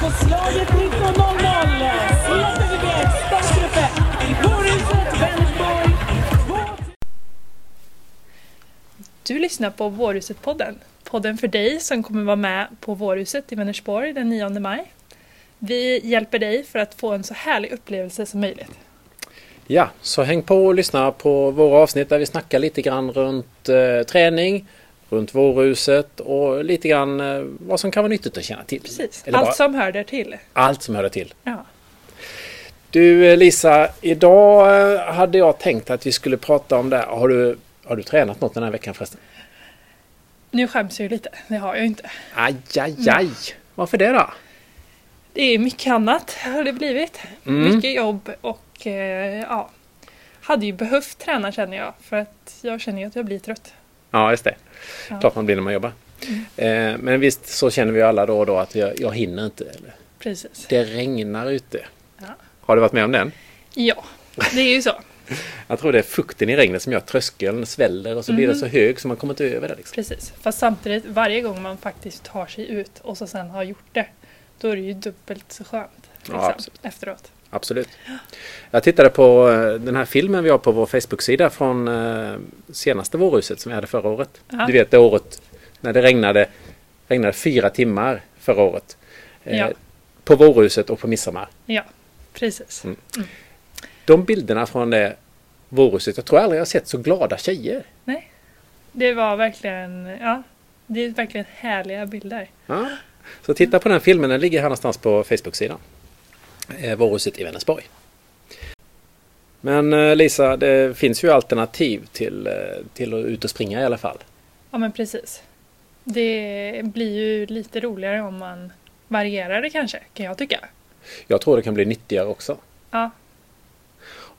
På slaget 19.00. CTVG startgruppe i Vårhuset, Vänersborg. Vår- Du lyssnar på Vårhuset-podden. Podden för dig som kommer vara med på Vårhuset i Vänersborg den 9 maj. Vi hjälper dig för att få en så härlig upplevelse som möjligt. Ja, så häng på och lyssna på våra avsnitt där vi snackar lite grann runt eh, träning, runt vårhuset och lite grann eh, vad som kan vara nyttigt att känna till. Precis. Eller Allt bara, som hör där till. allt som hör det till. Ja. Du eh, Lisa, idag eh, hade jag tänkt att vi skulle prata om det. här. Har du, har du tränat något den här veckan förresten? Nu skäms jag ju lite. Det har jag ju inte. Aj, aj, aj! Varför det då? Det är mycket annat har det blivit. Mm. Mycket jobb och eh, ja. Hade ju behövt träna känner jag. För att jag känner ju att jag blir trött. Ja, just det. Ja. Klart man blir när man jobbar. Eh, men visst så känner vi alla då och då att jag, jag hinner inte. Eller? Precis. Det regnar ute. Ja. Har du varit med om den? Ja, det är ju så. Jag tror det är fukten i regnet som gör att tröskeln sväller och så blir Mhm. det så hög så man kommer inte över det. Liksom. Precis. Fast samtidigt, varje gång man faktiskt tar sig ut och så sen har gjort det, då är det ju dubbelt så skönt. Liksom, Ja, absolut. efteråt. Absolut. Jag tittade på eh, den här filmen vi har på vår Facebook-sida från eh, senaste vårhuset som vi hade förra året. Ja. Du vet det året när det regnade, regnade fyra timmar förra året. Eh, Ja. På vårhuset och på midsommar. Ja, precis. Mm. De bilderna från det vårhuset, jag tror aldrig jag har sett så glada tjejer. Nej, det var verkligen, ja, det är verkligen härliga bilder. Ja. Så titta på den filmen, den ligger här någonstans på Facebook-sidan. Eh, Vårhuset i Vänersborg. Men eh, Lisa, det finns ju alternativ till, eh, till att ut och springa i alla fall. Ja, men precis. Det blir ju lite roligare om man varierar det kanske, kan jag tycka. Jag tror det kan bli nyttigare också. Ja,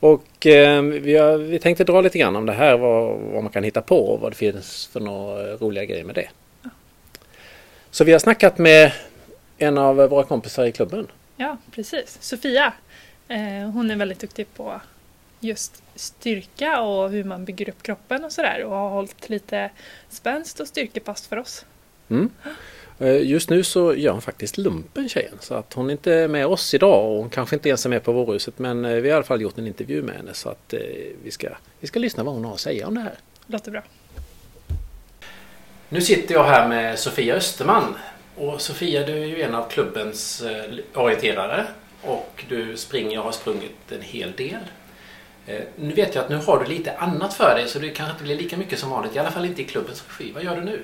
Och eh, vi, har, vi tänkte dra lite grann om det här, vad, vad man kan hitta på och vad det finns för några roliga grejer med det. Så vi har snackat med en av våra kompisar i klubben. Ja precis. Sofia, eh, hon är väldigt duktig på just styrka och hur man bygger upp kroppen och sådär och har hållit lite spänst och styrkepass för oss. Mm. Eh, Just nu så gör hon faktiskt lumpen tjejen. Så att hon inte är med oss idag och hon kanske inte ens är med på vårhuset. Men eh, vi har i alla fall gjort en intervju med henne så att eh, vi ska, vi ska lyssna vad hon har att säga om det här. Låter bra. Nu sitter jag här med Sofia Österman. Och Sofia du är ju en av klubbens eh, orienterare. Och du springer och har sprungit en hel del. Eh, Nu vet jag att nu har du lite annat för dig så det kanske inte blir lika mycket som vanligt. I alla fall inte i klubbens regi. Vad gör du nu?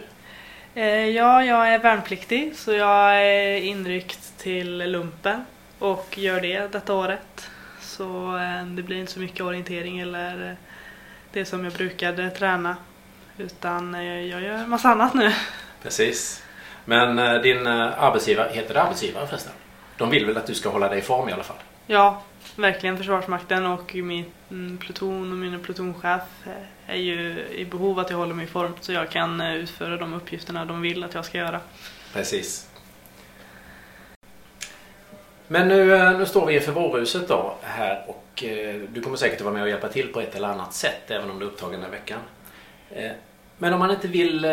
Eh, Ja, jag är värnpliktig så jag är inryckt till lumpen och gör det detta året. Så det blir inte så mycket orientering eller det som jag brukade träna. Utan jag gör massa annat nu. Precis. Men eh, din eh, arbetsgivare, heter det arbetsgivare förresten? De vill väl att du ska hålla dig i form i alla fall? Ja, verkligen Försvarsmakten och min mm, pluton och min plutonchef eh, är ju i behov att jag håller mig i form så jag kan utföra de uppgifterna de vill att jag ska göra. Precis. Men nu, nu står vi inför vårhuset då här och du kommer säkert att vara med och hjälpa till på ett eller annat sätt även om du är upptagen den här veckan. Men om man inte vill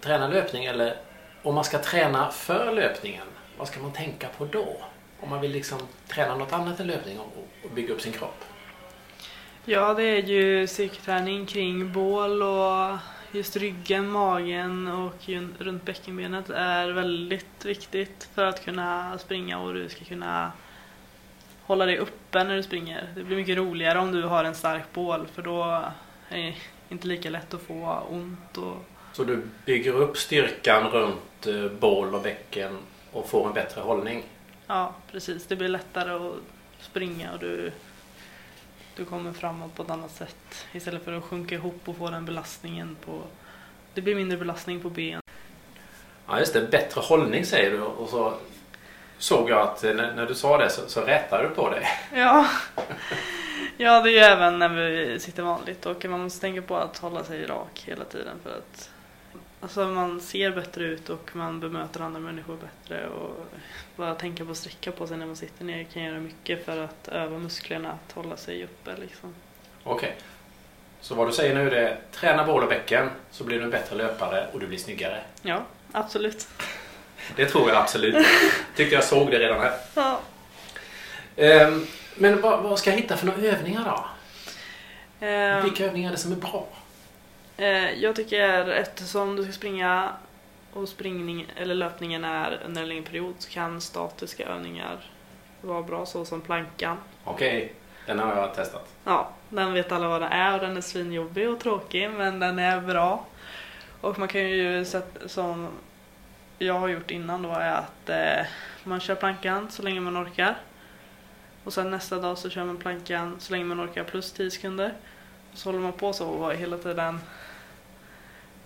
träna löpning eller om man ska träna för löpningen, vad ska man tänka på då? Om man vill liksom träna något annat än löpning och, bygga upp sin kropp? Ja, det är ju styrketräning kring bål och just ryggen, magen och runt bäckenbenet är väldigt viktigt för att kunna springa och du ska kunna hålla dig uppe när du springer. Det blir mycket roligare om du har en stark bål för då är det inte lika lätt att få ont och så du bygger upp styrkan runt eh, bål och bäcken och får en bättre hållning? ja, precis. Det blir lättare att springa och du, du kommer framåt på ett annat sätt istället för att sjunka ihop och få den belastningen på det blir mindre belastning på ben. Ja just det, bättre hållning säger du och så såg jag att eh, när, när du sa det så, så rätade du på det. Ja. ja, det är ju även när vi sitter vanligt och man måste tänka på att hålla sig rak hela tiden för att alltså, man ser bättre ut och man bemöter andra människor bättre och bara tänka på att sträcka på sig när man sitter ner kan göra mycket för att öva musklerna att hålla sig uppe liksom. Okej. Så vad du säger nu är träna bål och bäcken så blir du en bättre löpare och du blir snyggare. Ja, absolut. Det tror jag absolut. Tyckte jag såg det redan här. Ja. Ehm, Men vad, vad ska jag hitta för några övningar då? Eh, Vilka övningar är det som är bra? Eh, jag tycker eftersom du ska springa och springning eller löpningen är under en längre period så kan statiska övningar vara bra så som plankan. Okej, den har jag testat. Ja, den vet alla vad det är och den är svinjobbig och tråkig men den är bra. Och man kan ju sätta som jag har gjort innan då är att eh, man kör plankan så länge man orkar. Och sen nästa dag så kör man plankan så länge man orkar plus 10 sekunder. Och så håller man på så hela tiden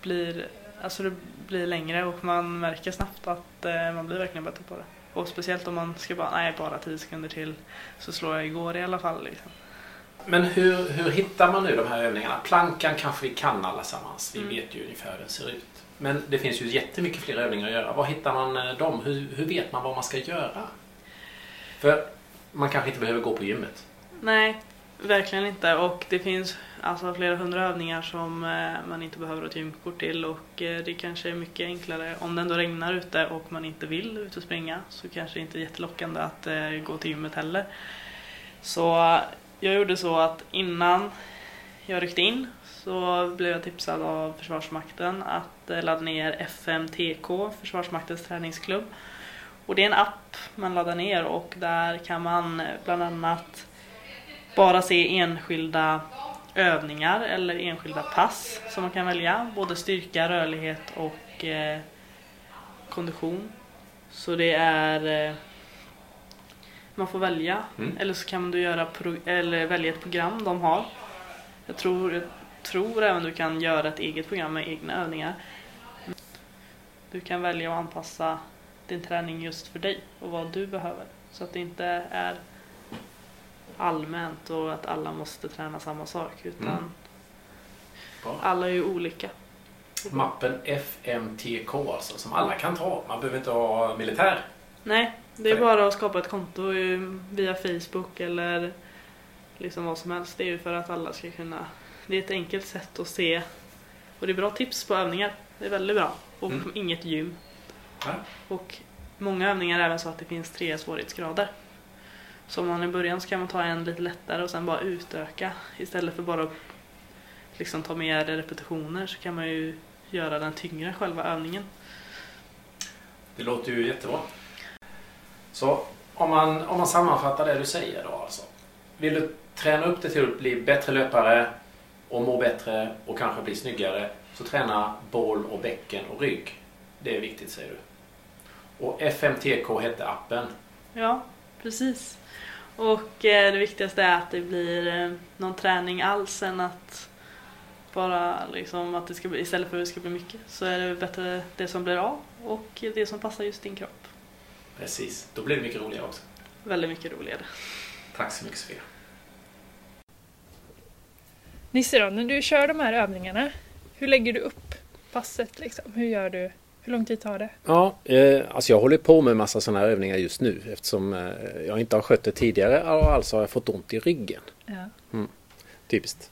blir, alltså det blir längre och man märker snabbt att eh, man blir verkligen bättre på det. Och speciellt om man ska bara, nej bara 10 sekunder till så slår jag igår i alla fall. Liksom. Men hur, hur hittar man nu de här övningarna? Plankan kanske vi kan allesammans. Vi Mm. vet ju ungefär hur den ser ut. Men det finns ju jättemycket fler övningar att göra. Var hittar man eh, dem? Hur, hur vet man vad man ska göra? För man kanske inte behöver gå på gymmet. Nej, verkligen inte. Och det finns alltså flera hundra övningar som eh, man inte behöver ett gymkort till och eh, det kanske är mycket enklare om det ändå regnar ute och man inte vill ut och springa så kanske det inte är jättelockande att eh, gå till gymmet heller. Så jag gjorde så att innan jag ryckte in så blev jag tipsad av Försvarsmakten att ladda ner FMTK, Försvarsmaktens träningsklubb. Och det är en app man laddar ner och där kan man bland annat bara se enskilda övningar eller enskilda pass som man kan välja. Både styrka, rörlighet och eh, kondition. Så det är... Eh, man får välja. Mm. Eller så kan du göra eller välja ett program de har. Jag tror, jag tror även du kan göra ett eget program med egna övningar. Du kan välja att anpassa din träning just för dig och vad du behöver. Så att det inte är allmänt och att alla måste träna samma sak utan Mm. Alla är ju olika. Mappen FMTK alltså, som alla kan ta. Man behöver inte ha militär. Nej, det är För- bara att skapa ett konto via Facebook eller liksom vad som helst. Det är ju för att alla ska kunna... Det är ett enkelt sätt att se och det är bra tips på övningar. Det är väldigt bra. Och Mm. inget gym. Ja. Och många övningar är även så att det finns tre svårighetsgrader. Så om man i början så kan man ta en lite lättare och sen bara utöka. Istället för bara att liksom ta mer repetitioner så kan man ju göra den tyngre själva övningen. Det låter ju jättebra. Så om man, om man sammanfattar det du säger då alltså. Vill du träna upp det till att bli bättre löpare och må bättre och kanske bli snyggare så träna bål och bäcken och rygg. Det är viktigt säger du. Och FMTK hette appen. Ja, precis. Och eh, det viktigaste är att det blir eh, någon träning alls än att bara liksom att det ska bli, istället för att det ska bli mycket så är det bättre det som blir av och det som passar just din kropp. Precis, då blir det mycket roligare också. Väldigt mycket roligare. Tack så mycket Sofia. Nisse då, när du kör de här övningarna, hur lägger du upp passet liksom? Hur gör du? Hur lång tid tar det? Ja, eh, alltså jag håller på med massa sådana här övningar just nu eftersom eh, jag inte har skött det tidigare och alltså har jag fått ont i ryggen. Ja. Typiskt.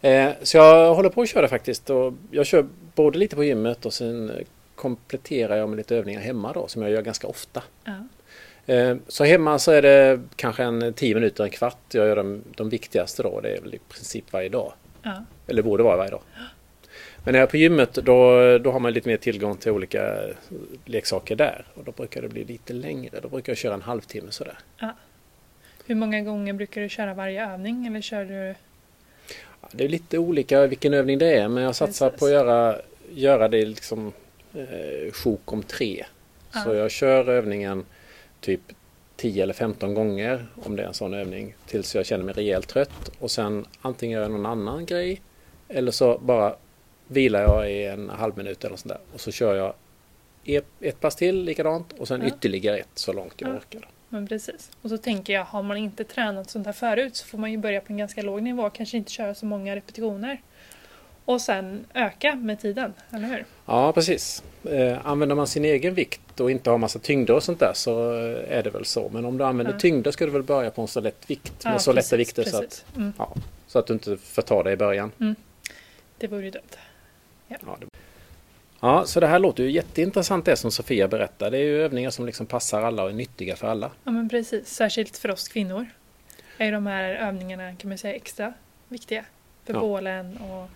Eh, så jag håller på att köra faktiskt och jag kör både lite på gymmet och sen kompletterar jag med lite övningar hemma då som jag gör ganska ofta. Ja. Eh, Så hemma så är det kanske en 10 minuter, en kvart. Jag gör de, de viktigaste då. Det är väl i princip varje dag. Ja. Eller borde vara varje dag. Men när jag är på gymmet då, då har man lite mer tillgång till olika leksaker där. Och då brukar det bli lite längre. Då brukar jag köra en halvtimme sådär. Hur många gånger brukar du köra varje övning? Eller kör du... Ja, Det är lite olika vilken övning det är. Men jag satsar Precis. på att göra, göra det liksom eh, sjok om tre. Så Ja. jag kör övningen typ 10 eller 15 gånger om det är en sån övning. Tills jag känner mig rejält trött. Och sen antingen gör jag någon annan grej. Eller så bara vilar jag i en halv minut eller sånt där. Och så kör jag ett, pass till likadant. Och sen Ja. ytterligare ett så långt jag Ja. orkar. Men precis. Och så tänker jag, har man inte tränat sånt här förut så får man ju börja på en ganska låg nivå. Kanske inte köra så många repetitioner. Och sen öka med tiden, eller hur? Ja, precis. Eh, använder man sin egen vikt och inte har massa tyngder och sånt där så är det väl så. Men om du använder Ja. tyngder ska du väl börja på en så lätt vikt. Med Ja, så lätta precis, vikter så att. Mm, så att du inte förtar dig i början. det vore ju dumt. Ja. Ja, så det här låter ju jätteintressant det som Sofia berättar. Det är ju övningar som liksom passar alla och är nyttiga för alla. Ja men precis, särskilt för oss kvinnor är de här övningarna kan man säga extra viktiga. För Ja. bålen och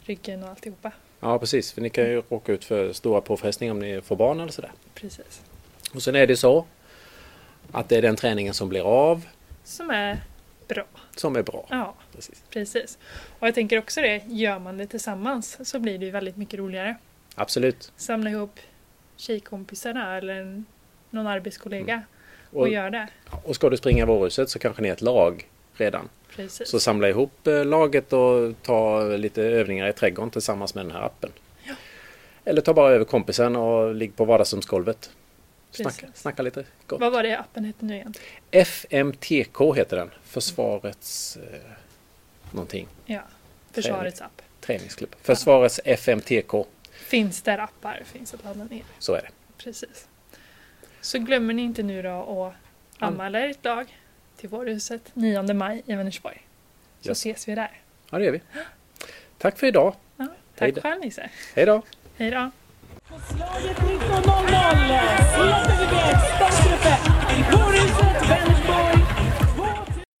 ryggen och alltihopa. Ja, precis. För ni kan ju råka ut för stora påfrestningar om ni får barn eller sådär. Precis. Och sen är det så att det är den träningen som blir av Som är bra. som är bra. Ja, Precis. precis. Och jag tänker också det, gör man det tillsammans så blir det ju väldigt mycket roligare. Absolut. Samla ihop tjejkompisarna eller någon arbetskollega och, Och, gör det. och ska du springa vårhuset så kanske ni är ett lag redan. Precis. Så samla ihop eh, laget och ta lite övningar i trädgården tillsammans med den här appen. Ja. Eller ta bara över kompisen och ligg på vardagsrumsgolvet. Snacka, snacka lite gott. Vad var det appen hette nu igen? FMTK heter den. Försvarets eh, någonting. Ja, Försvarets app. Träningsklubb. Försvarets FMTK. Finns där appar finns att ladda ner. Så är det. Precis. Så glömmer ni inte nu då att anmäla ert lag till Vårhuset 9 maj i Vänersborg. Så Yes. ses vi där. Ja, det gör vi. Tack för idag. Ja, Hej tack då. själv Nisse. Hej då! Hej då. På slaget 19.00, CFBB, startgrupp 1.